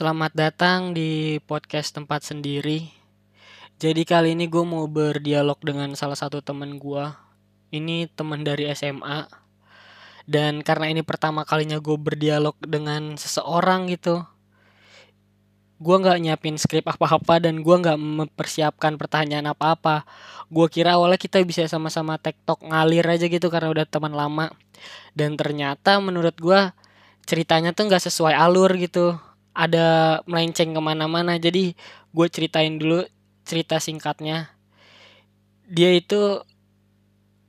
Selamat datang di podcast tempat sendiri. Jadi kali ini gue mau berdialog dengan salah satu temen gue. Ini teman dari SMA. Dan karena ini pertama kalinya gue berdialog dengan seseorang gitu. Gue nggak nyiapin skrip apa-apa dan gue nggak mempersiapkan pertanyaan apa-apa. Gue kira awalnya kita bisa sama-sama tektok ngalir aja gitu karena udah teman lama. Dan ternyata menurut gue ceritanya tuh nggak sesuai alur gitu ada melenceng ke mana-mana. Jadi gue ceritain dulu cerita singkatnya. Dia itu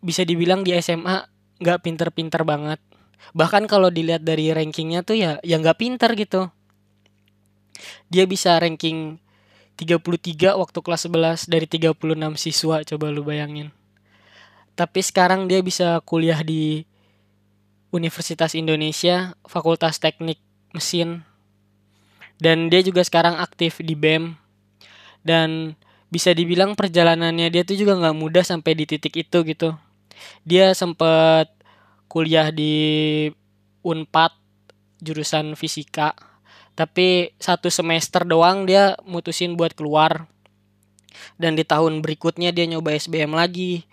bisa dibilang di SMA nggak pinter-pinter banget. Bahkan kalau dilihat dari rankingnya tuh ya ya nggak pinter gitu. Dia bisa ranking 33 waktu kelas 11 dari 36 siswa coba lu bayangin. Tapi sekarang dia bisa kuliah di Universitas Indonesia Fakultas Teknik Mesin dan dia juga sekarang aktif di BEM dan bisa dibilang perjalanannya dia tuh juga nggak mudah sampai di titik itu gitu. Dia sempat kuliah di Unpad jurusan fisika. Tapi satu semester doang dia mutusin buat keluar. Dan di tahun berikutnya dia nyoba SBM lagi.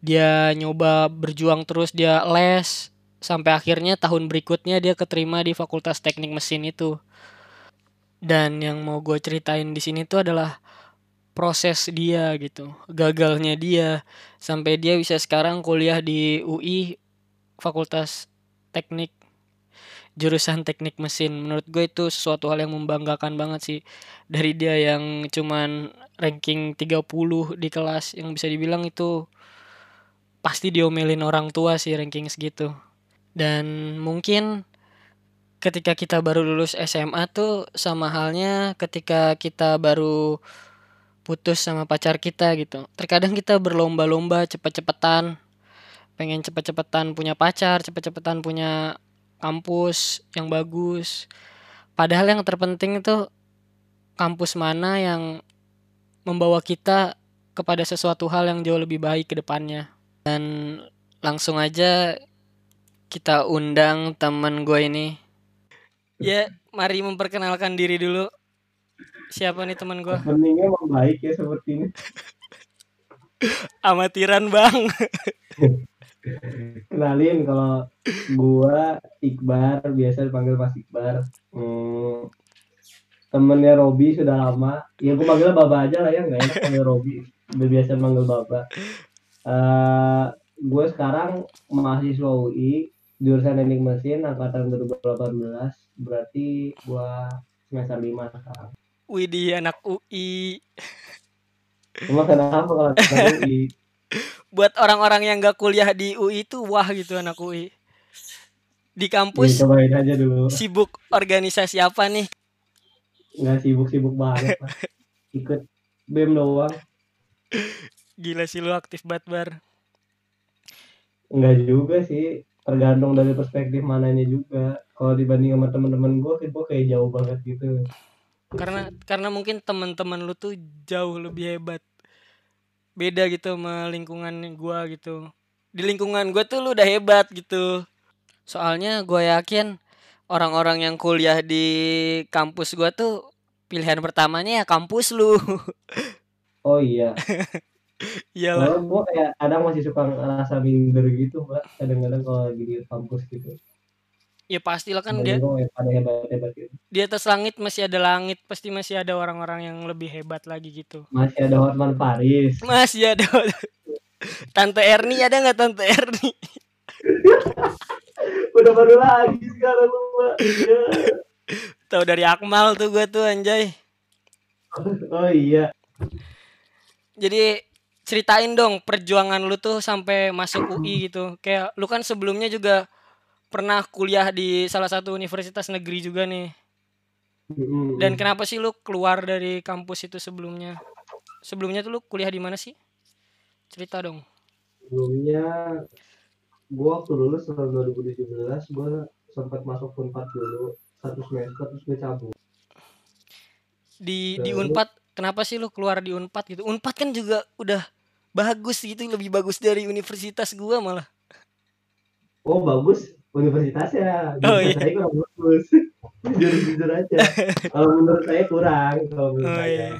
Dia nyoba berjuang terus dia les. Sampai akhirnya tahun berikutnya dia keterima di Fakultas Teknik Mesin itu dan yang mau gue ceritain di sini tuh adalah proses dia gitu gagalnya dia. Sampai dia bisa sekarang kuliah di UI Fakultas Teknik jurusan teknik mesin. Menurut gue itu sesuatu hal yang membanggakan banget sih. Dari dia yang cuman ranking 30 di kelas yang bisa dibilang itu pasti diomelin orang tua sih ranking segitu dan mungkin ketika kita baru lulus SMA tuh sama halnya ketika kita baru putus sama pacar kita gitu. Terkadang kita berlomba-lomba cepet-cepetan, pengen cepet-cepetan punya pacar, cepet-cepetan punya kampus yang bagus. Padahal yang terpenting itu kampus mana yang membawa kita kepada sesuatu hal yang jauh lebih baik ke depannya. Dan langsung aja kita undang temen gue ini Ya, mari memperkenalkan diri dulu. Siapa nih teman gue? Openingnya emang baik ya seperti ini. Amatiran bang. Kenalin kalau gua Iqbar, biasa dipanggil Mas Iqbar. Hmm, temennya Robi sudah lama. Ya gua panggil Baba aja lah ya, nggak enak panggil Robi. Udah biasa manggil Baba. Uh, gue sekarang mahasiswa UI jurusan teknik mesin angkatan 2018 berarti gua semester lima sekarang. Widih anak UI. Cuma kenapa kalau anak UI? Buat orang-orang yang gak kuliah di UI itu wah gitu anak UI. Di kampus ya, aja dulu. Sibuk organisasi apa nih? Nggak sibuk-sibuk banget. Ikut BEM doang. Gila sih lu aktif banget bar. Enggak juga sih tergantung dari perspektif mananya juga. Kalau dibanding sama teman-teman gue gue kayak jauh banget gitu. Karena karena mungkin teman-teman lu tuh jauh lebih hebat. Beda gitu sama lingkungan gue gitu. Di lingkungan gue tuh lu udah hebat gitu. Soalnya gue yakin orang-orang yang kuliah di kampus gue tuh pilihan pertamanya ya kampus lu. Oh iya Iya lah. gue kayak kadang masih suka ngerasa minder gitu, Mbak. Kadang-kadang kalau lagi di kampus gitu. Ya pastilah kan dia. Ada hebat-hebat gitu. Di atas langit masih ada langit, pasti masih ada orang-orang yang lebih hebat lagi gitu. Masih ada Hotman Paris. Masih ada. Tante Erni ada nggak Tante Erni? Udah baru lagi sekarang lu, Mbak. Ya. Tahu dari Akmal tuh gue tuh anjay. Oh iya. Jadi ceritain dong perjuangan lu tuh sampai masuk UI gitu. Kayak lu kan sebelumnya juga pernah kuliah di salah satu universitas negeri juga nih. Dan kenapa sih lu keluar dari kampus itu sebelumnya? Sebelumnya tuh lu kuliah di mana sih? Cerita dong. Sebelumnya gua waktu lulus tahun 2017 gua sempat masuk Unpad dulu satu semester terus gue cabut. Di di Unpad kenapa sih lu keluar di Unpad gitu? Unpad kan juga udah bagus gitu lebih bagus dari universitas gua malah. Oh bagus. Universitasnya. Oh, iya. saya kurang bagus. Jujur jujur aja. Kalau menurut saya kurang kalau menurut Oh, saya. iya.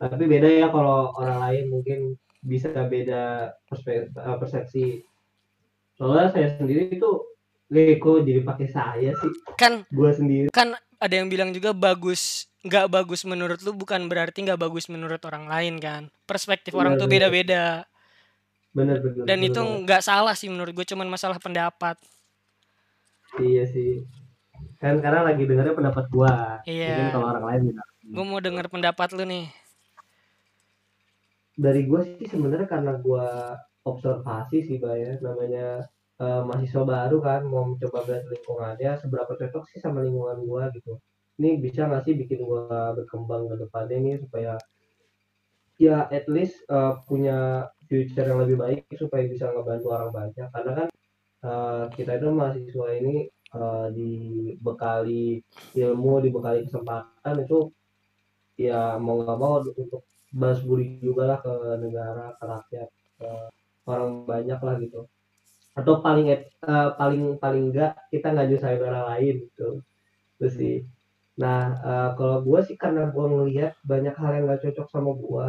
tapi beda ya kalau orang lain mungkin bisa beda eh, persepsi. Soalnya saya sendiri Leko jadi pakai saya sih? Kan gua sendiri. kan ada yang bilang juga bagus nggak bagus menurut lu bukan berarti nggak bagus menurut orang lain kan? Perspektif orang Benar, tuh benar. beda-beda. Bener bener dan bener itu nggak salah sih menurut gue cuman masalah pendapat. Iya sih. Kan karena lagi dengarnya pendapat gua. Iya. mungkin kalau orang lain bilang. Gue mau denger pendapat lu nih. Dari gue sih sebenarnya karena gue observasi sih Bay, ya. Namanya eh, mahasiswa baru kan mau mencoba melihat lingkungannya seberapa cocok sih sama lingkungan gue gitu. Ini bisa nggak sih bikin gue berkembang ke depannya nih supaya ya at least eh, punya future yang lebih baik supaya bisa ngebantu orang banyak. Karena kan eh, kita itu mahasiswa ini eh, dibekali ilmu dibekali kesempatan itu ya mau nggak mau untuk balas budi juga lah ke negara ke rakyat ke orang banyak lah gitu atau paling eh, paling paling enggak kita nggak nyusahin orang lain gitu. Itu sih. Nah eh, kalau gue sih karena gue ngelihat banyak hal yang nggak cocok sama gue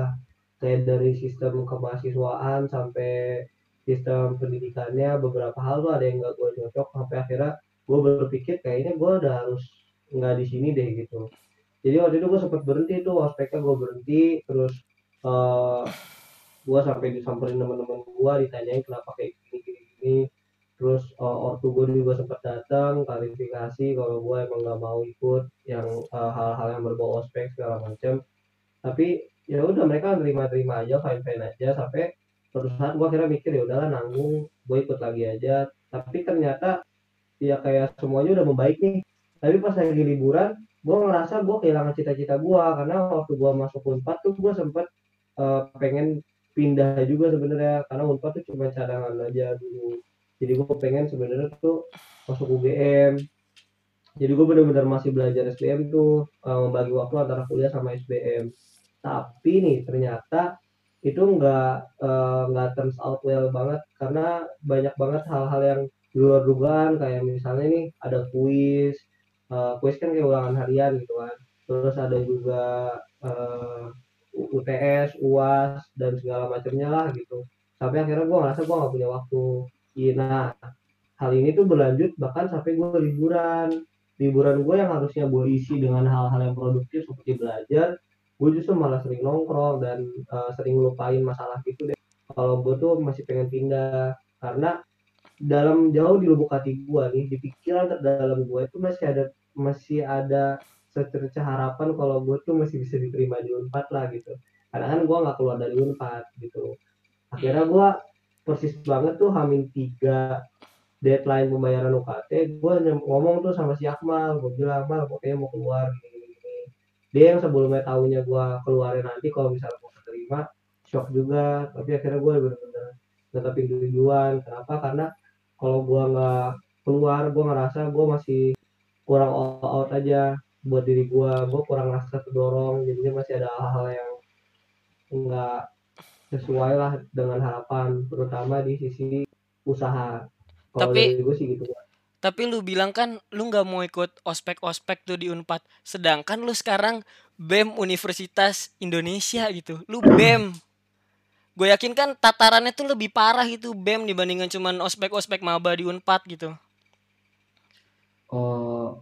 kayak dari sistem kemahasiswaan sampai sistem pendidikannya beberapa hal tuh ada yang nggak gue cocok. Sampai akhirnya gue berpikir kayaknya gue udah harus nggak di sini deh gitu. Jadi waktu itu gue sempat berhenti tuh aspeknya gue berhenti. Terus eh gue sampai disamperin teman-teman gue ditanyain kenapa kayak gini gini gini terus eh, ortu gue juga sempat datang klarifikasi kalau gue emang nggak mau ikut yang eh, hal-hal yang berbau ospek segala macam tapi ya udah mereka terima-terima aja fine fine aja sampai suatu saat gue akhirnya mikir ya udahlah nanggung gue ikut lagi aja. Tapi ternyata ya kayak semuanya udah membaik nih. Tapi pas lagi liburan gue ngerasa gue kehilangan cita-cita gue karena waktu gue masuk unpad tuh gue sempet eh, pengen pindah juga sebenarnya. Karena unpad tuh cuma cadangan aja dulu. Jadi gue pengen sebenarnya tuh masuk UGM jadi gue bener-bener masih belajar SBM tuh eh, membagi waktu antara kuliah sama SBM tapi nih ternyata itu nggak eh, nggak turns out well banget. Karena banyak banget hal-hal yang luar dugaan. Kayak misalnya nih ada kuis. Eh, kuis kan kayak ulangan harian gitu kan. Terus ada juga eh, UTS, UAS dan segala macamnya lah gitu. Sampai akhirnya gue ngerasa gue nggak punya waktu. Iya, nah hal ini tuh berlanjut bahkan sampai gue liburan. Liburan gue yang harusnya gue isi dengan hal-hal yang produktif seperti belajar gue justru malah sering nongkrong dan eh, sering lupain masalah gitu deh. Kalau gue tuh masih pengen pindah karena dalam jauh di lubuk hati gue nih di pikiran terdalam gue itu masih ada masih ada secerca harapan kalau gue tuh masih bisa diterima di unpad lah gitu. Karena kan gue nggak keluar dari unpad gitu. Akhirnya gue persis banget tuh hamin tiga deadline pembayaran UKT gue ngomong tuh sama si Akmal. Gue bilang Akmal kayaknya mau keluar dia yang sebelumnya tahunya gue keluarin nanti kalau misalnya gue terima shock juga. Tapi akhirnya gue bener-bener tetapin tujuan. Kenapa? Karena kalau gue nggak keluar gue ngerasa gue masih kurang all out aja buat diri gue gue kurang rasa terdorong jadinya masih ada hal-hal yang nggak sesuai lah dengan harapan terutama di sisi usaha. Kalau Tapi- gue sih gitu tapi lu bilang kan lu nggak mau ikut ospek-ospek tuh di Unpad sedangkan lu sekarang BEM Universitas Indonesia gitu lu BEM gue yakin kan tatarannya tuh lebih parah gitu BEM dibandingkan cuman ospek-ospek maba di Unpad gitu. Oh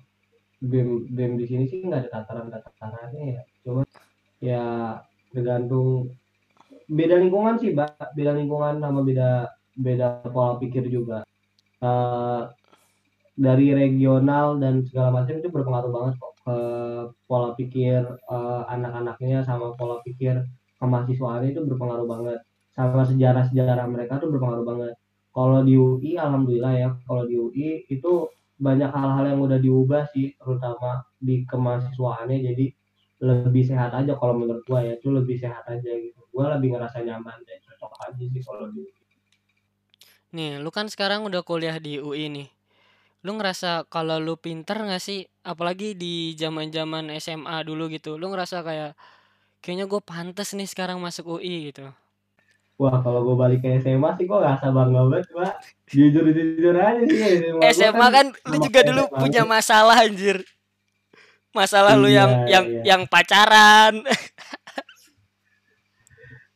bem bem di sini sih nggak ada tataran tatarannya ya. Cuma ya tergantung beda lingkungan sih mbak. Beda lingkungan sama beda beda pola pikir juga. Eh, dari regional dan segala macam itu berpengaruh banget kok ke pola pikir eh, anak-anaknya sama pola pikir kemahasiswaannya itu berpengaruh banget. Sama sejarah-sejarah mereka tuh berpengaruh banget. Kalau di UI alhamdulillah ya kalau di UI itu banyak hal-hal yang udah diubah sih terutama di kemahasiswaannya. Jadi lebih sehat aja kalau menurut gua ya itu lebih sehat aja gitu. Gua lebih ngerasa nyaman dan cocok aja sih kalau di nih lu kan sekarang udah kuliah di UI nih. Lu ngerasa kalau lu pinter nggak sih? Apalagi di zaman-zaman SMA dulu gitu. Lu ngerasa kayak kayaknya gue pantas nih sekarang masuk UI gitu Wah, kalau gue balik ke SMA sih gue gak bangga banget, Pak. Jujur-jujur aja sih SMA. gua SMA kan lu sama juga kayak dulu SMA. punya masalah anjir. Masalah lu yang Iya, yang iya. yang pacaran,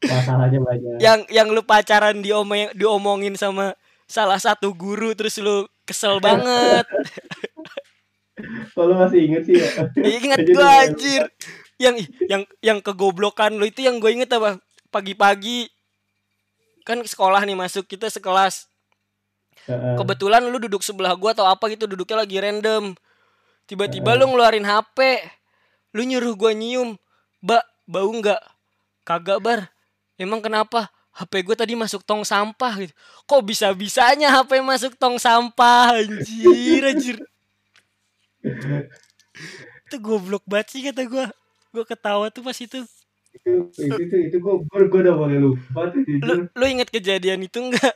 masalahnya banyak. yang yang lu pacaran diomong diomongin sama salah satu guru terus lu kesel banget. Kalau masih inget sih ya. Ingat kayak- anjir. Yang yang yang kegoblokan lu itu yang gue inget apa? Pagi-pagi kan sekolah nih masuk kita sekelas. Kebetulan lu duduk sebelah gua atau apa gitu duduknya lagi random. Tiba-tiba lu ngeluarin HP. Lu nyuruh gua nyium. Mbak, bau nggak? Kagak, Bar. Emang kenapa? HP gue tadi masuk tong sampah gitu. Kok bisa-bisanya HP masuk tong sampah? Anjir, anjir. itu goblok banget sih kata gua. Gua ketawa tuh pas itu. Itu itu itu, itu gue gue udah mulai lupa tuh Lu jujur. lu inget kejadian itu enggak?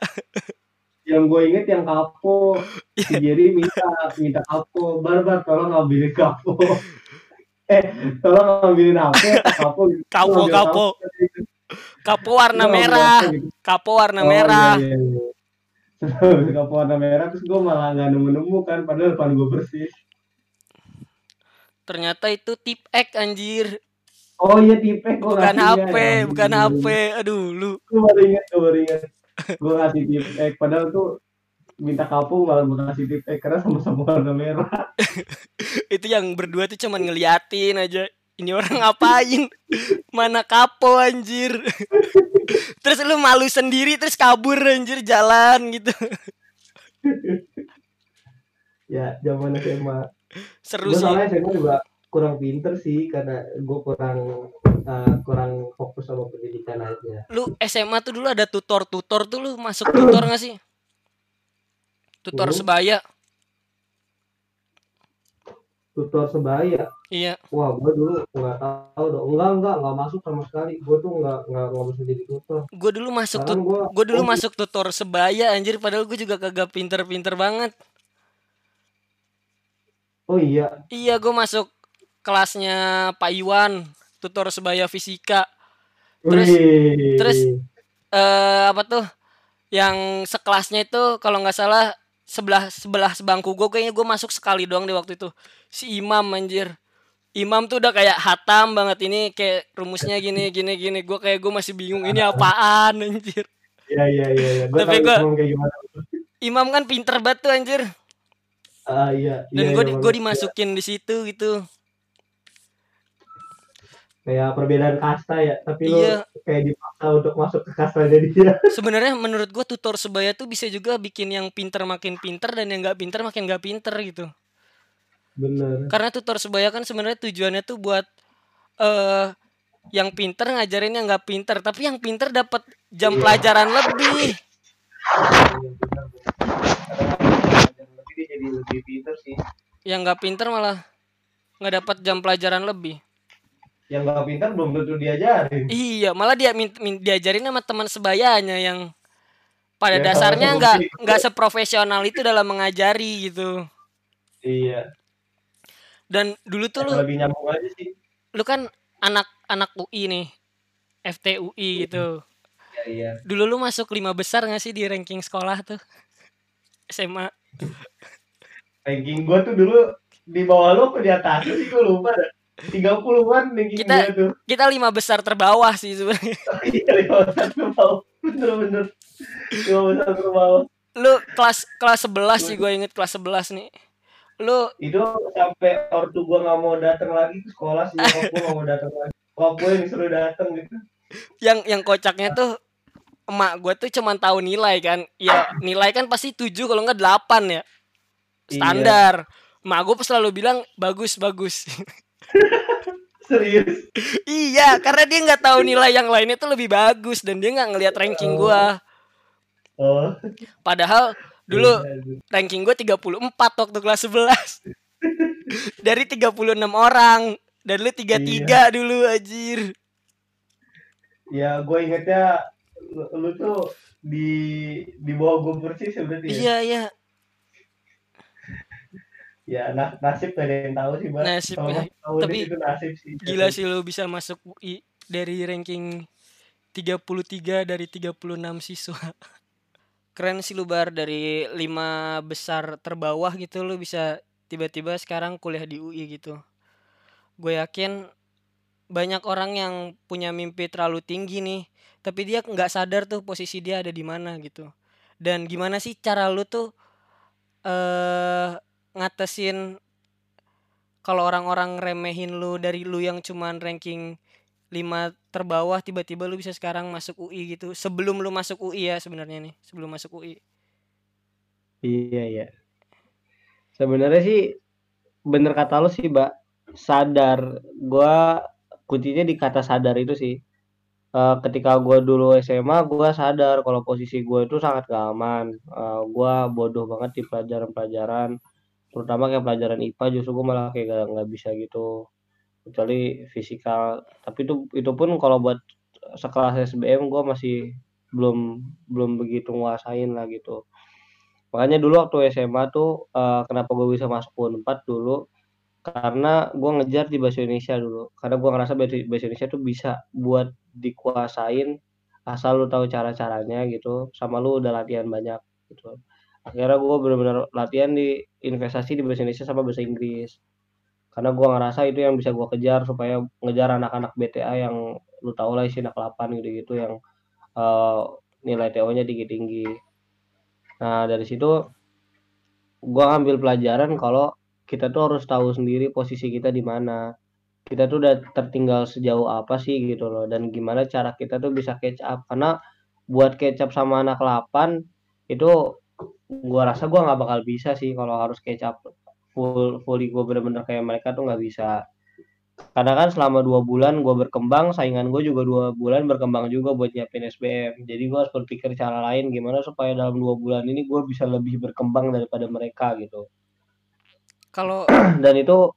Yang gue inget yang kapo. Si Jerry minta minta kapo. Bar bar tolong ngambilin kapo. eh tolong ngambilin HP kapo. gitu. Kapo, kapo. Kapo warna merah. apa. Kapo warna Oh, merah. iya, iya, iya. Kapo warna merah terus gue malah nggak nemu nemu kan padahal depan gue bersih. Ternyata itu tip X anjir. Oh iya tipe gue Bukan HP, bukan HP. Aduh, lu Gue baru inget, gue baru inget. gue ngasih tip X padahal tuh minta kapo malah gue kasih tip X karena sama-sama warna merah. itu yang berdua tuh cuman ngeliatin aja. Ini orang ngapain? Mana kapo anjir. terus lu malu sendiri terus kabur anjir jalan gitu. Ya zaman SMA. Seru sih. soalnya SMA juga kurang pinter sih karena gue kurang eh, kurang fokus sama pendidikan aja. Lu SMA tuh dulu ada tutor-tutor tuh lu masuk tutor gak sih? Tutor Hmm. sebaya. Tutor sebaya. Iya. Wah, gue dulu nggak tahu dong. Enggak, enggak, enggak masuk sama sekali. Gue tuh nggak nggak nggak bisa jadi tutor. Gue dulu masuk tut gue gue dulu masuk tutor sebaya anjir padahal gue juga kagak pinter-pinter banget. Oh iya, Iya, gue masuk kelasnya Pak Iwan, tutor sebaya fisika. Terus- Wih. terus eh apa tuh? Yang sekelasnya itu kalau nggak salah sebelah sebelah sebangku gue kayaknya gue masuk sekali doang di waktu itu. Si Imam anjir. Imam tuh udah kayak hatam banget ini kayak rumusnya gini gini gini. Gue kayak gue masih bingung ini apaan anjir. Iya iya iya. iya. Gue Tapi gimana. Imam kan pinter banget tuh anjir. Ah iya. Dan iya, gue iya, gue bagus. dimasukin di situ gitu. Kayak perbedaan kasta ya. Tapi lu Iya. kayak dipaksa untuk masuk ke kastanya dia. Sebenarnya menurut gue tutor sebaya tuh bisa juga bikin yang pinter makin pinter dan yang nggak pinter makin nggak pinter gitu. Bener. Karena tutor sebaya kan sebenarnya tujuannya tuh buat eh yang pinter ngajarin yang nggak pinter, tapi yang pinter dapat jam Iya. pelajaran lebih. Iya, jadi. Yang nggak pinter malah nggak dapat jam pelajaran lebih. Yang nggak pinter belum tentu diajarin. Iya, malah dia min, min- diajarin sama teman sebayanya yang pada Ya, dasarnya nggak nggak seprofesional itu dalam mengajari gitu. Iya. Dan dulu tuh lu Lebih nyambung aja sih. lu kan anak anak UI nih FTUI gitu Iya iya. dulu lu masuk lima besar gak sih di ranking sekolah tuh SMA Ranking gue tuh dulu di bawah lo apa di atas sih gue lupa dah. 30-an ranking Kita- dia tuh. kita lima besar terbawah sih sebenarnya Iya, di bawah satu bawah. Bener-bener. Di bawah satu bawah. lu kelas kelas 11 sih gue inget kelas 11 nih lu Itu sampai ortu gue nggak mau datang lagi ke sekolah sih. Gue nggak mau datang lagi. Gue yang disuruh datang gitu. yang yang kocaknya tuh emak gue tuh cuman tahu nilai kan ya nilai kan pasti 7 kalau nggak 8 ya standar emak gue selalu bilang bagus bagus Serius. iya karena dia nggak tahu nilai yang lainnya tuh lebih bagus dan dia nggak ngelihat ranking gua Oh. padahal dulu Iya, ranking gue 34 waktu kelas 11 dari 36 orang dan lu 33 dulu anjir Ya, gue ingetnya lu, lu tuh di di bawah gue persis ya berarti ya. iya iya Ya, na- nasib gak ada yang tahu sih, Mbak. Nasib, ya. tahu Tapi itu nasib sih. gila sih lu bisa masuk UI dari ranking 33 dari 36 siswa. Keren sih lu Bar dari lima besar terbawah gitu lu bisa tiba-tiba sekarang kuliah di UI gitu. Gue yakin banyak orang yang punya mimpi terlalu tinggi nih, tapi dia nggak sadar tuh posisi dia ada di mana gitu. Dan gimana sih cara lu tuh eh ngatesin kalau orang-orang remehin lu dari lu yang cuman ranking 5 terbawah tiba-tiba lu bisa sekarang masuk UI gitu. Sebelum lu masuk UI ya sebenarnya nih, sebelum masuk UI. Iya iya. Sebenarnya sih bener kata lu sih, Mbak. Sadar. Gua kuncinya di kata sadar itu sih. Uh, ketika gue dulu SMA, gue sadar kalau posisi gue itu sangat gak aman. Uh, gue bodoh banget di pelajaran-pelajaran, terutama kayak pelajaran IPA justru gue malah kayak gak, gak bisa gitu. Kecuali fisikal. Tapi itu itu pun kalau buat sekelas SBM gue masih belum belum begitu nguasain lah gitu. Makanya dulu waktu SMA tuh uh, kenapa gue bisa masuk U4 dulu karena gue ngejar di bahasa Indonesia dulu karena gue ngerasa bahasa Indonesia tuh bisa buat dikuasain asal lu tahu cara caranya gitu sama lu udah latihan banyak gitu akhirnya gue benar-benar latihan di investasi di bahasa Indonesia sama bahasa Inggris. Karena gue ngerasa itu yang bisa gue kejar supaya ngejar anak-anak BTA yang lu tau lah isi anak 8 gitu-gitu yang uh, nilai TO-nya tinggi-tinggi. Nah dari situ gue ambil pelajaran kalau kita tuh harus tahu sendiri posisi kita di mana. Kita tuh udah tertinggal sejauh apa sih gitu loh. Dan gimana cara kita tuh bisa catch up. Karena buat catch up sama anak 8 itu gua rasa gua nggak bakal bisa sih kalau harus up full fully gua bener-bener kayak mereka tuh nggak bisa. Karena kan selama dua bulan gue berkembang saingan gue juga dua bulan berkembang juga buat nyiapin SBM jadi gue harus berpikir cara lain gimana supaya dalam dua bulan ini gue bisa lebih berkembang daripada mereka gitu. Kalau dan itu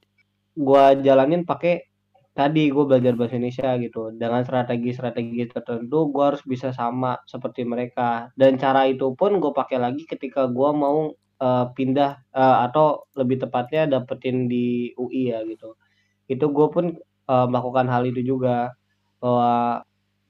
gua jalanin pakai tadi gue belajar bahasa Indonesia gitu. Dengan strategi-strategi tertentu gue harus bisa sama seperti mereka. Dan cara itu pun gue pakai lagi ketika gue mau uh, pindah uh, atau lebih tepatnya dapetin di UI ya gitu. Itu gue pun uh, melakukan hal itu juga. Bahwa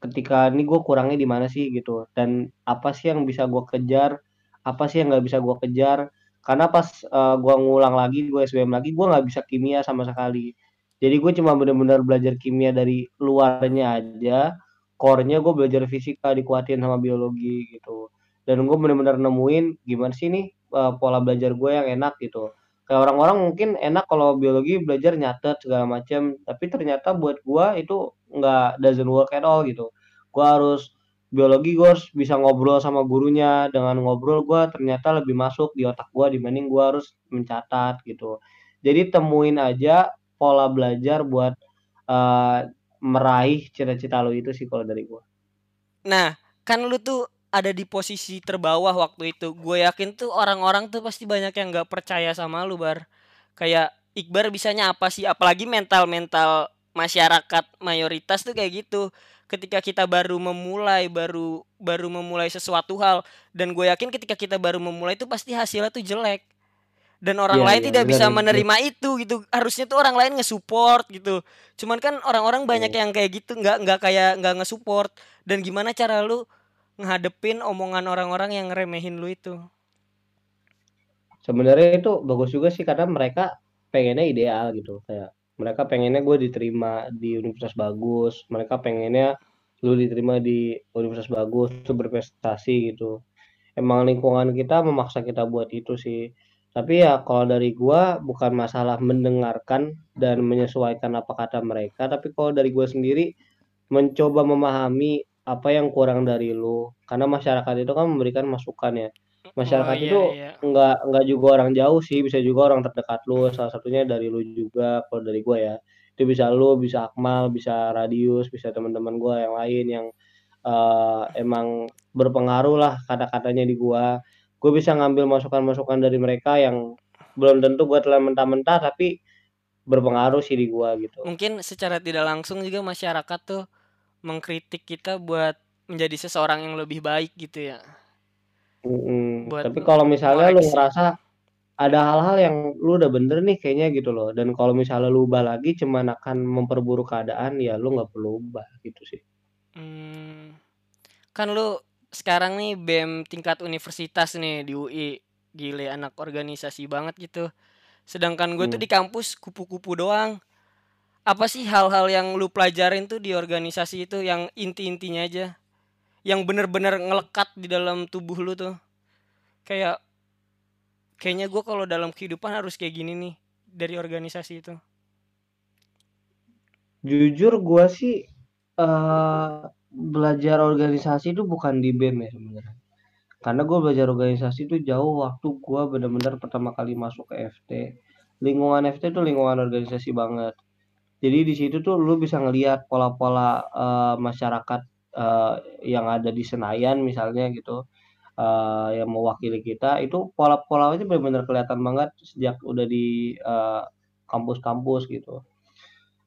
ketika ini gue kurangnya di mana sih gitu. Dan apa sih yang bisa gue kejar? Apa sih yang nggak bisa gue kejar? Karena pas uh, gua ngulang lagi gue SBM lagi gue nggak bisa kimia sama sekali jadi gue cuma benar-benar belajar kimia dari luarnya aja. Core-nya gue belajar fisika dikuatin sama biologi gitu. Dan gue benar-benar nemuin gimana sih nih uh, pola belajar gue yang enak gitu. Kayak orang-orang mungkin enak kalau biologi belajar nyatet segala macam tapi ternyata buat gue itu nggak doesn't work at all gitu. Gue harus biologi gue harus bisa ngobrol sama gurunya. Dengan ngobrol gue ternyata lebih masuk di otak gue dibanding gue harus mencatat gitu. Jadi temuin aja pola belajar buat uh, meraih cita-cita lo itu sih kalau dari gue nah kan lu tuh ada di posisi terbawah waktu itu. Gue yakin tuh orang-orang tuh pasti banyak yang nggak percaya sama lu bar. Kayak Iqbar bisanya apa sih? Apalagi mental mental masyarakat mayoritas tuh kayak gitu. Ketika kita baru memulai baru baru memulai sesuatu hal dan gue yakin ketika kita baru memulai itu pasti hasilnya tuh jelek dan orang yeah, lain yeah, tidak benar, bisa menerima benar. itu gitu. Harusnya tuh orang lain nge-support gitu. Cuman kan orang-orang banyak yeah. yang kayak gitu nggak nggak kayak nggak nge-support. Dan gimana cara lu ngehadepin omongan orang-orang yang remehin lu itu? Sebenarnya itu bagus juga sih karena mereka pengennya ideal gitu. Kayak mereka pengennya gue diterima di universitas bagus mereka pengennya lu diterima di universitas bagus itu berprestasi gitu. Emang lingkungan kita memaksa kita buat itu sih tapi ya kalau dari gue bukan masalah mendengarkan dan menyesuaikan apa kata mereka tapi kalau dari gue sendiri mencoba memahami apa yang kurang dari lu. Karena masyarakat itu kan memberikan masukan ya. Masyarakat oh, iya, itu iya. nggak nggak juga orang jauh sih bisa juga orang terdekat lu. Salah satunya dari lu juga kalau dari gue ya. Itu bisa lu bisa Akmal bisa Radius bisa teman-teman gue yang lain yang uh, emang berpengaruh lah kata-katanya di gue gue bisa ngambil masukan-masukan dari mereka yang belum tentu gue telah mentah-mentah tapi berpengaruh sih di gue gitu mungkin secara tidak langsung juga masyarakat tuh mengkritik kita buat menjadi seseorang yang lebih baik gitu ya Mm-mm. Tapi kalau misalnya lu ngerasa ada hal-hal yang lu udah bener nih kayaknya gitu loh dan kalau misalnya lu ubah lagi cuman akan memperburuk keadaan ya lu nggak perlu ubah gitu sih. Hmm. kan lu sekarang nih BEM tingkat universitas nih di UI gile anak organisasi banget gitu. Sedangkan gue tuh Hmm. di kampus kupu-kupu doang. Apa sih hal-hal yang lu pelajarin tuh di organisasi itu yang inti-intinya aja? Yang bener-bener ngelekat di dalam tubuh lu tuh. Kayak kayaknya gue kalau dalam kehidupan harus kayak gini nih dari organisasi itu. Jujur gua sih eh belajar organisasi itu bukan di BEM ya sebenarnya. Karena gue belajar organisasi itu jauh waktu gua bener-bener pertama kali masuk ke FT. Lingkungan FT itu lingkungan organisasi banget. Jadi di situ tuh lu bisa ngelihat pola-pola eh, masyarakat eh, yang ada di Senayan misalnya gitu. eh, yang mewakili kita itu pola-polanya benar-benar kelihatan banget sejak udah di kampus-kampus gitu.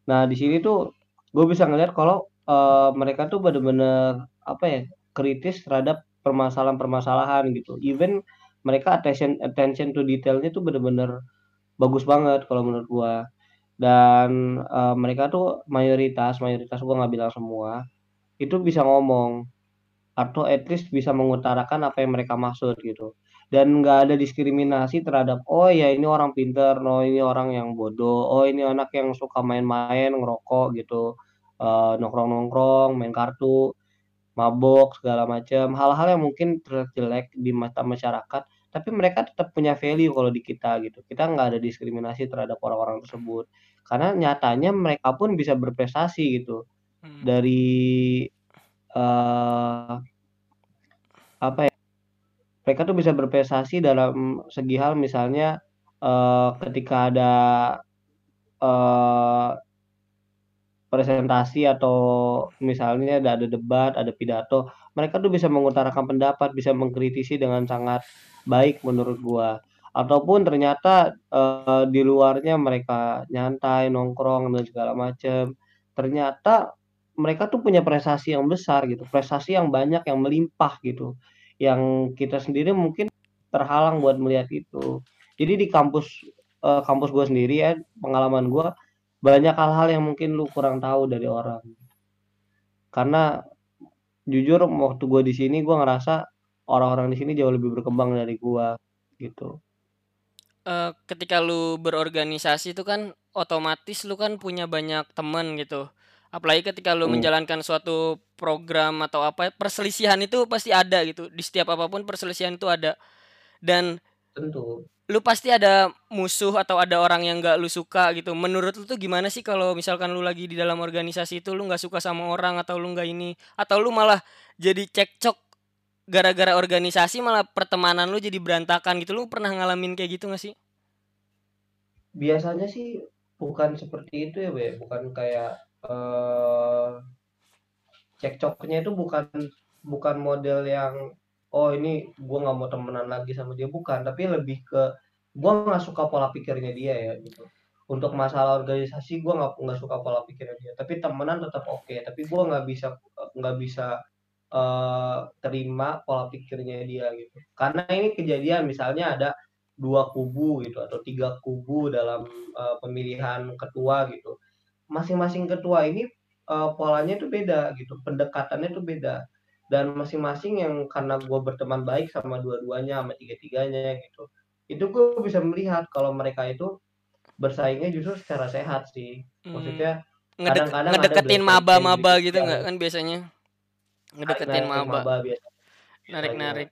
Nah di sini tuh gue bisa ngeliat kalau eh, mereka tuh bener-bener apa ya kritis terhadap permasalahan-permasalahan gitu. Even mereka attention attention to detailnya tuh bener-bener bagus banget kalau menurut gua. Dan eh, mereka tuh mayoritas mayoritas gua nggak bilang semua itu bisa ngomong atau at least bisa mengutarakan apa yang mereka maksud gitu. Dan nggak ada diskriminasi terhadap oh ya ini orang pinter, no ini orang yang bodoh, oh ini anak yang suka main-main, ngerokok gitu, eh, nongkrong-nongkrong, main kartu, mabok segala macam, hal-hal yang mungkin terlihat jelek di mata masyarakat, tapi mereka tetap punya value kalau di kita gitu. Kita nggak ada diskriminasi terhadap orang-orang tersebut. Karena nyatanya mereka pun bisa berprestasi gitu Hmm. dari eh apa ya? Mereka tuh bisa berprestasi dalam segi hal misalnya eh ketika ada presentasi atau misalnya ada, ada debat, ada pidato, mereka tuh bisa mengutarakan pendapat, bisa mengkritisi dengan sangat baik menurut gua. Ataupun ternyata eh, di luarnya mereka nyantai, nongkrong dan segala macam. Ternyata mereka tuh punya prestasi yang besar gitu, prestasi yang banyak yang melimpah gitu. Yang kita sendiri mungkin terhalang buat melihat itu. Jadi di kampus eh, kampus gua sendiri ya, pengalaman gua banyak hal-hal yang mungkin lu kurang tahu dari orang. Karena jujur waktu gue di sini gue ngerasa orang-orang di sini jauh lebih berkembang dari gua gitu. Eh, ketika lu berorganisasi itu kan otomatis lu kan punya banyak temen gitu apalagi ketika lu Hmm. menjalankan suatu program atau apa perselisihan itu pasti ada gitu di setiap apa pun perselisihan itu ada dan Tentu. Lu pasti ada musuh atau ada orang yang gak lu suka gitu. Menurut lu tuh gimana sih kalau misalkan lu lagi di dalam organisasi itu lu nggak suka sama orang atau lu nggak ini? Atau lu malah jadi cekcok gara-gara organisasi malah pertemanan lu jadi berantakan gitu? Lu pernah ngalamin kayak gitu gak sih? Biasanya sih bukan seperti itu ya, Be. Bukan kayak eh cekcoknya itu bukan bukan model yang oh ini gua nggak mau temenan lagi sama dia bukan, tapi lebih ke gua nggak suka pola pikirnya dia ya gitu. Untuk masalah organisasi gua nggak nggak suka pola pikirnya dia, tapi temenan tetap oke. Tapi gua nggak bisa nggak bisa eh, terima pola pikirnya dia gitu. Karena ini kejadian misalnya ada dua kubu gitu atau tiga kubu dalam eh, pemilihan ketua gitu. Masing-masing ketua ini eh, polanya itu beda gitu, pendekatannya itu beda. Dan masing-masing yang karena gue berteman baik sama dua-duanya, sama tiga-tiganya gitu. Itu gue bisa melihat kalau mereka itu bersaingnya justru secara sehat sih. Hmm, Maksudnya ngedek- kadang-kadang ada ngedeketin maba-maba gitu gitu nggak kan biasanya ngedeketin maba narik-narik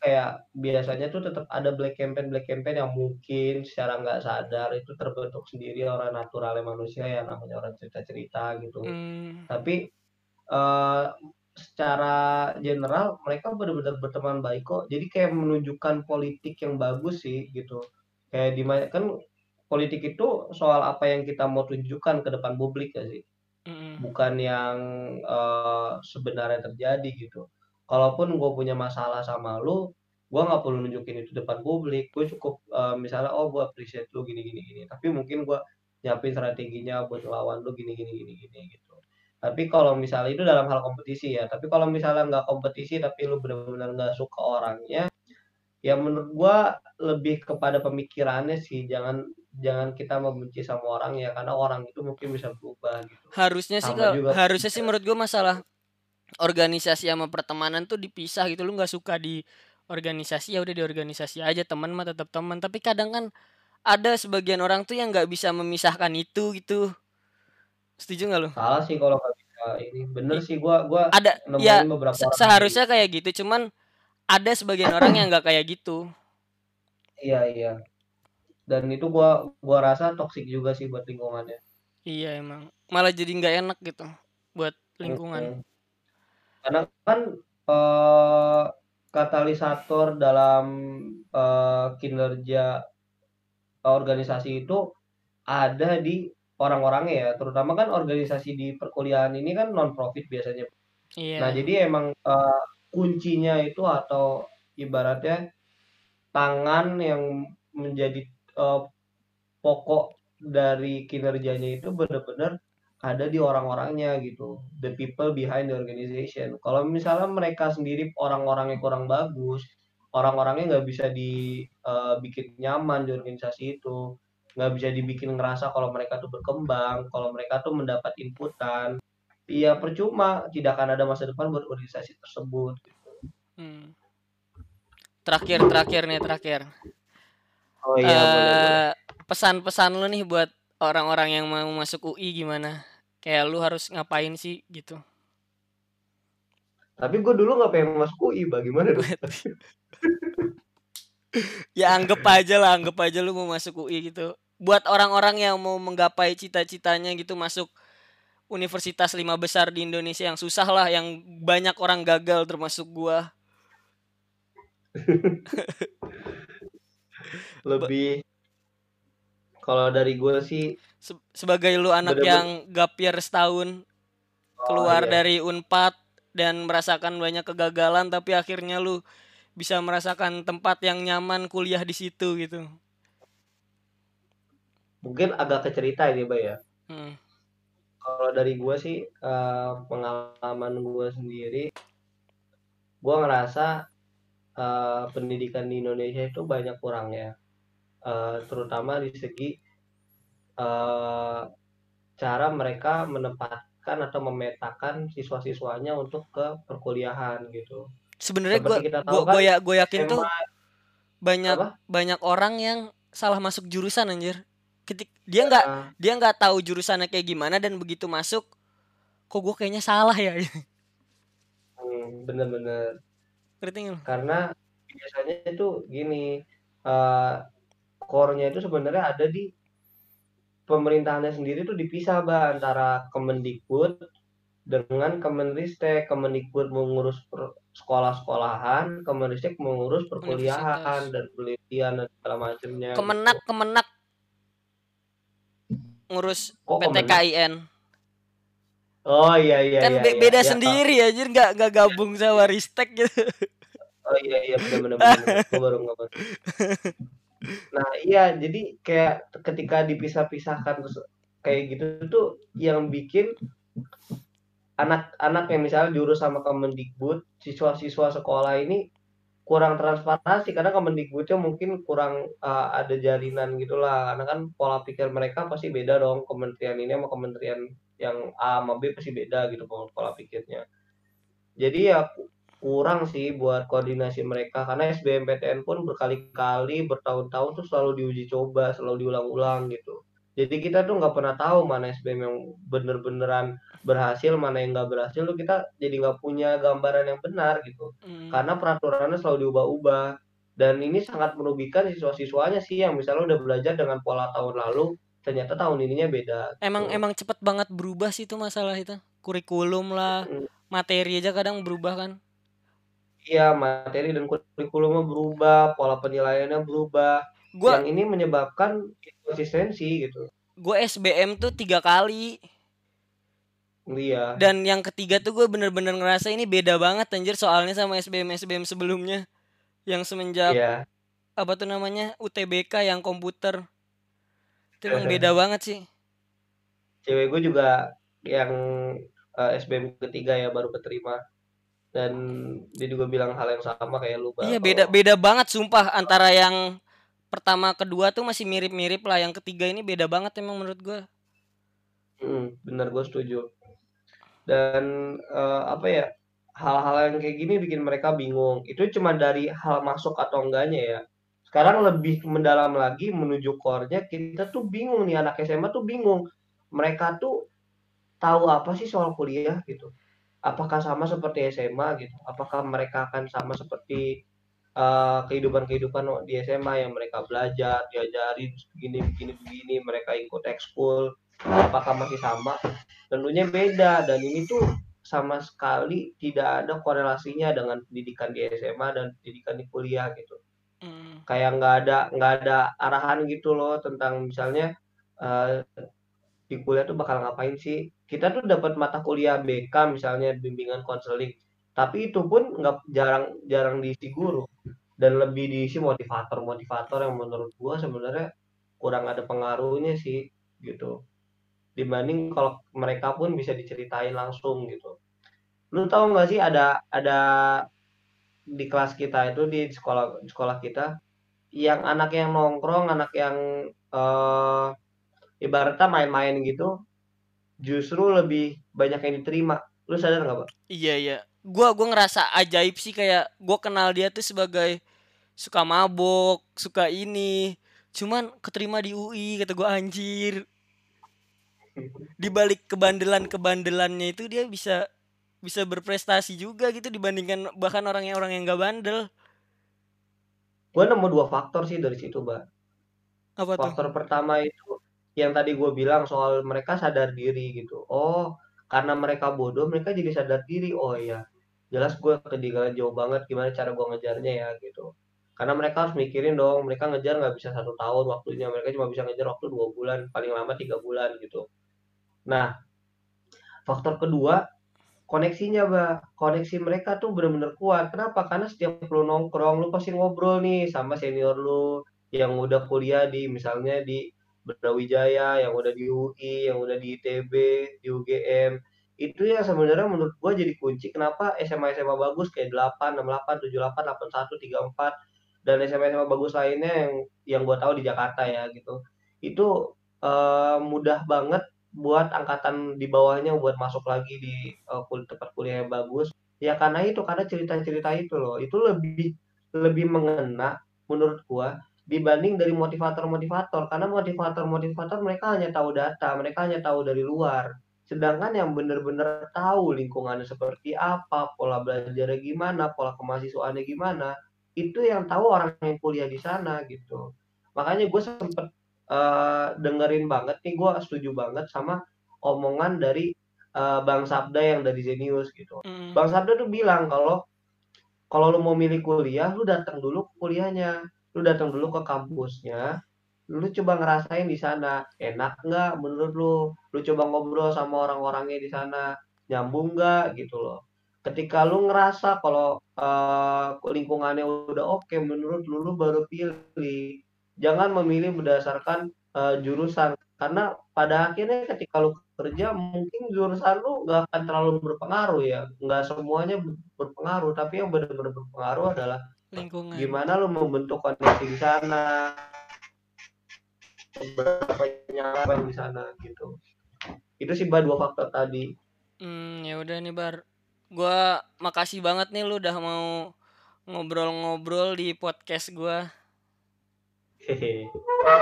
kayak biasanya tuh tetap ada black campaign black campaign yang mungkin secara nggak sadar itu terbentuk sendiri orang naturalnya manusia ya namanya orang cerita-cerita gitu. Hmm, Tapi eh, secara general mereka benar-benar berteman baik kok. Jadi kayak menunjukkan politik yang bagus sih gitu. Kayak di kan politik itu soal apa yang kita mau tunjukkan ke depan publik ya sih mm, bukan yang eh, sebenarnya terjadi gitu. Kalaupun gue punya masalah sama lu, gue nggak perlu nunjukin itu depan publik. Gue cukup eh, misalnya, oh gue appreciate lu gini gini gini. Tapi mungkin gue nyiapin strateginya buat lawan lu gini gini gini gini gitu. Tapi kalau misalnya itu dalam hal kompetisi ya. Tapi kalau misalnya nggak kompetisi tapi lu benar-benar nggak suka orangnya, ya menurut gue lebih kepada pemikirannya sih. Jangan jangan kita membenci sama orang ya karena orang itu mungkin bisa berubah gitu. harusnya sih Sama kalau juga harusnya sih menurut gue masalah organisasi sama pertemanan tuh dipisah gitu lu nggak suka di organisasi ya udah di organisasi aja teman mah tetap teman tapi kadang kan ada sebagian orang tuh yang nggak bisa memisahkan itu gitu setuju nggak lu? Salah sih kalau nggak bisa ini. Bener sih gua gua ada ya beberapa se- orang seharusnya kayak gitu cuman ada sebagian orang yang nggak kayak gitu. Iya iya. Dan itu gua gua rasa toksik juga sih buat lingkungannya. Iya emang. Malah jadi nggak enak gitu buat lingkungan. Mm-mm. karena kan eh, katalisator dalam eh, kinerja organisasi itu ada di orang-orangnya ya terutama kan organisasi di perkuliahan ini kan non profit biasanya. Iya. Nah jadi emang eh, kuncinya itu atau ibaratnya tangan yang menjadi eh, pokok dari kinerjanya itu benar-benar ada di orang-orangnya gitu. The people behind the organization. Kalau misalnya mereka sendiri orang-orangnya kurang bagus orang-orangnya nggak bisa dibikin nyaman di organisasi itu nggak bisa dibikin ngerasa kalau mereka tuh berkembang kalau mereka tuh mendapat inputan. Ya percuma. Tidak akan ada masa depan buat organisasi tersebut Hmm. terakhir terakhir nih terakhir. Oh iya boleh eh pesan-pesan lu nih buat orang-orang yang mau masuk UI gimana? Kayak lu harus ngapain sih gitu? Tapi gue dulu nggak pengen masuk UI bagaimana dong ya anggap aja lah anggap aja lu mau masuk UI gitu. Buat orang-orang yang mau menggapai cita-citanya gitu masuk universitas lima besar di Indonesia yang susah lah yang banyak orang gagal termasuk gua. Lebih kalau dari gue sih Se- sebagai lu anak bener-bener. yang gap year setahun oh keluar iya. dari Unpad dan merasakan banyak kegagalan tapi akhirnya lu bisa merasakan tempat yang nyaman kuliah di situ gitu. Mungkin agak kecerita ini Bay ya. Hmm. kalau dari gue sih eh, pengalaman gue sendiri gue ngerasa eh, pendidikan di Indonesia itu banyak kurangnya. Eh, terutama di segi cara mereka menempatkan atau memetakan siswa-siswanya untuk ke perkuliahan gitu sebenarnya gua tahu kan gua ya gua yakin tuh banyak apa? banyak orang yang salah masuk jurusan anjir. Ketik dia nggak ya, dia nggak tahu jurusannya kayak gimana dan begitu masuk kok gue kayaknya salah ya? Hmm, bener-bener ngerti nggak lu? karena biasanya itu gini eh core-nya itu sebenarnya ada di pemerintahannya sendiri tuh dipisah bah antara Kemendikbud dengan Kemenristek. Kemendikbud mengurus sekolah-sekolahan, Kemenristek mengurus perkuliahan dan penelitian dan segala macamnya gitu. kemenak kemenak ngurus Kok Kemenak? PTKIN Oh iya iya kan iya iya. beda Ya, Kak. sendiri anjir nggak nggak gabung sama Ristek gitu Oh iya iya benar benar benar. Gue baru ngomong. Nah, iya jadi kayak ketika dipisah-pisahkan terus kayak gitu tuh yang bikin anak-anak yang misalnya diurus sama Kemendikbud, siswa-siswa sekolah ini kurang transparansi karena Kemendikbudnya mungkin kurang uh, ada jalinan gitulah karena kan pola pikir mereka pasti beda dong kementerian ini sama kementerian yang A sama B pasti beda gitu pola pola pikirnya. Jadi ya ku- kurang sih buat koordinasi mereka karena SBMPTN pun berkali-kali bertahun-tahun tuh selalu diuji coba, selalu diulang-ulang gitu. Jadi kita tuh nggak pernah tahu mana SBM yang bener-beneran berhasil, mana yang nggak berhasil tuh kita jadi nggak punya gambaran yang benar gitu. Hmm. Karena peraturannya selalu diubah-ubah. Dan ini sangat merugikan siswa-siswanya sih yang misalnya udah belajar dengan pola tahun lalu, ternyata tahun ininya beda emang gitu. emang cepet banget berubah sih itu masalah itu kurikulum lah Mm, materi aja kadang berubah kan Iya, materi dan kurikulumnya berubah, pola penilaiannya berubah. Gua Yang ini menyebabkan konsistensi gitu. gue SBM tuh tiga kali Iya, dan yang ketiga tuh gue bener-bener ngerasa ini beda banget anjir soalnya sama SBM SBM sebelumnya yang semenjak iya. apa tuh namanya UTBK yang komputer itu emang beda banget sih Cewek gue juga yang eh, SBM ketiga ya baru keterima. Dan dia juga bilang hal yang sama kayak lu, iya beda beda banget sumpah antara yang pertama kedua tuh masih mirip-mirip lah yang ketiga ini beda banget emang menurut gue Mm, bener gue setuju. Dan eh, apa ya? hal-hal yang kayak gini bikin mereka bingung. Itu cuma dari hal masuk atau enggaknya ya. Sekarang lebih mendalam lagi menuju core-nya kita tuh bingung nih anak SMA tuh bingung. Mereka tuh tahu apa sih soal kuliah gitu. Apakah sama seperti SMA gitu? Apakah mereka akan sama seperti uh, kehidupan-kehidupan di SMA yang mereka belajar, diajarin begini begini begini, mereka ikut ekskul, apakah masih sama? Tentunya beda dan ini tuh sama sekali tidak ada korelasinya dengan pendidikan di SMA dan pendidikan di kuliah gitu. Mm. Kayak nggak ada nggak ada arahan gitu loh tentang misalnya uh, di kuliah tuh bakal ngapain sih? Kita tuh dapat mata kuliah BK misalnya bimbingan konseling, tapi itu pun nggak jarang jarang diisi guru. Dan lebih diisi motivator-motivator yang menurut gua sebenarnya kurang ada pengaruhnya sih gitu. Dibanding kalau mereka pun bisa diceritain langsung gitu. Lu tahu nggak sih ada ada di kelas kita itu di sekolah sekolah kita yang anak yang nongkrong anak yang uh, ibaratnya main-main gitu justru lebih banyak yang diterima. Lu sadar nggak pak? Iya iya gua gua ngerasa ajaib sih kayak gua kenal dia tuh sebagai suka mabok suka ini cuman keterima di UI kata gua anjir. Di balik kebandelan kebandelannya itu dia bisa bisa berprestasi juga gitu dibandingkan bahkan orang yang orang yang gak bandel. Gue nemu dua faktor sih dari situ mbak. Apa faktor tuh? pertama itu yang tadi gue bilang soal mereka sadar diri gitu. Oh karena mereka bodoh mereka jadi sadar diri oh iya jelas gue ketinggalan jauh banget gimana cara gue ngejarnya ya gitu. Karena mereka harus mikirin dong mereka ngejar nggak bisa satu tahun waktunya mereka cuma bisa ngejar waktu dua bulan paling lama tiga bulan gitu. Nah faktor kedua koneksinya bah koneksi mereka tuh bener-bener kuat. Kenapa? Karena setiap lu nongkrong lu pasti ngobrol nih sama senior lu yang udah kuliah di misalnya di Brawijaya yang udah di UI yang udah di ITB di UGM itu ya sebenarnya menurut gua jadi kunci kenapa SMA SMA bagus kayak 8 68 78 81 34 dan SMA SMA bagus lainnya yang yang gua tahu di Jakarta ya gitu. Itu uh, mudah banget buat angkatan di bawahnya buat masuk lagi di uh, kul tempat kuliah yang bagus. Ya karena itu, karena cerita-cerita itu loh, itu lebih lebih mengena menurut gua dibanding dari motivator-motivator karena motivator-motivator mereka hanya tahu data, mereka hanya tahu dari luar. Sedangkan yang benar-benar tahu lingkungannya seperti apa, pola belajarnya gimana, pola kemahasiswaannya gimana, itu yang tahu orang yang kuliah di sana gitu. Makanya gue sempet uh, dengerin banget nih gue setuju banget sama omongan dari uh, Bang Sabda yang dari Zenius gitu. Mm. Bang Sabda tuh bilang kalau kalau lu mau milih kuliah, lu datang dulu ke kuliahnya, lu datang dulu ke kampusnya, lu coba ngerasain di sana. Enak nggak menurut lu, lu coba ngobrol sama orang-orangnya di sana. Nyambung nggak? Gitu loh. Ketika lu ngerasa kalau uh, lingkungannya udah oke okay, menurut lu, lu baru pilih. Jangan memilih berdasarkan uh, jurusan. Karena pada akhirnya ketika lu kerja mungkin jurusan lu nggak akan terlalu berpengaruh ya. Nggak semuanya berpengaruh. Tapi yang benar-benar berpengaruh adalah lingkungan. Gimana lu membentuk koneksi di sana? Berapa nyaman di sana gitu. Itu sih bar dua faktor tadi. Hmm ya udah nih bar. Gua makasih banget nih lu udah mau ngobrol-ngobrol di podcast gua.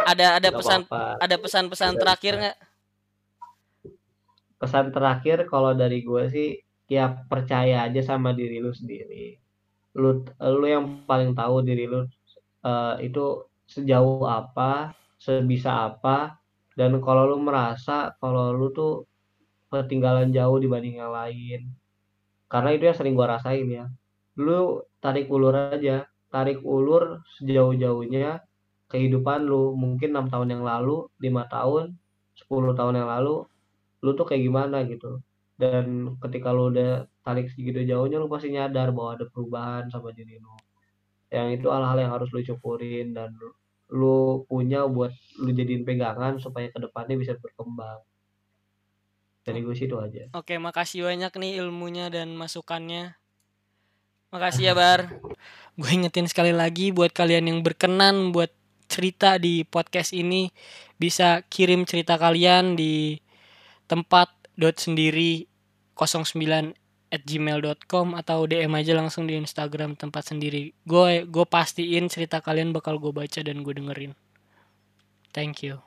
Ada ada pesan apa -apa. ada pesan-pesan terakhir nggak? Pesan terakhir kalau dari gue sih ya percaya aja sama diri lu sendiri lu lu yang paling tahu diri lu uh, itu sejauh apa sebisa apa dan kalau lu merasa kalau lu tuh ketinggalan jauh dibanding yang lain. Karena itu yang sering gua rasain ya. Lu tarik ulur aja tarik ulur sejauh-jauhnya kehidupan lu. Mungkin enam tahun yang lalu lima tahun 10 tahun yang lalu lu tuh kayak gimana gitu dan ketika lu udah tarik segitu jauhnya lu pasti nyadar bahwa ada perubahan sama diri lu yang itu hal-hal yang harus lu syukurin dan lu punya buat lu jadiin pegangan supaya ke depannya bisa berkembang. Dari gue sih itu aja. Oke makasih banyak nih ilmunya dan masukannya. Makasih ya bar. Gue ingetin sekali lagi buat kalian yang berkenan buat cerita di podcast ini bisa kirim cerita kalian di tempat dot sendiri 09 at gmail.com atau DM aja langsung di Instagram tempat sendiri. Gue gue pastiin cerita kalian bakal gue baca dan gue dengerin. Thank you.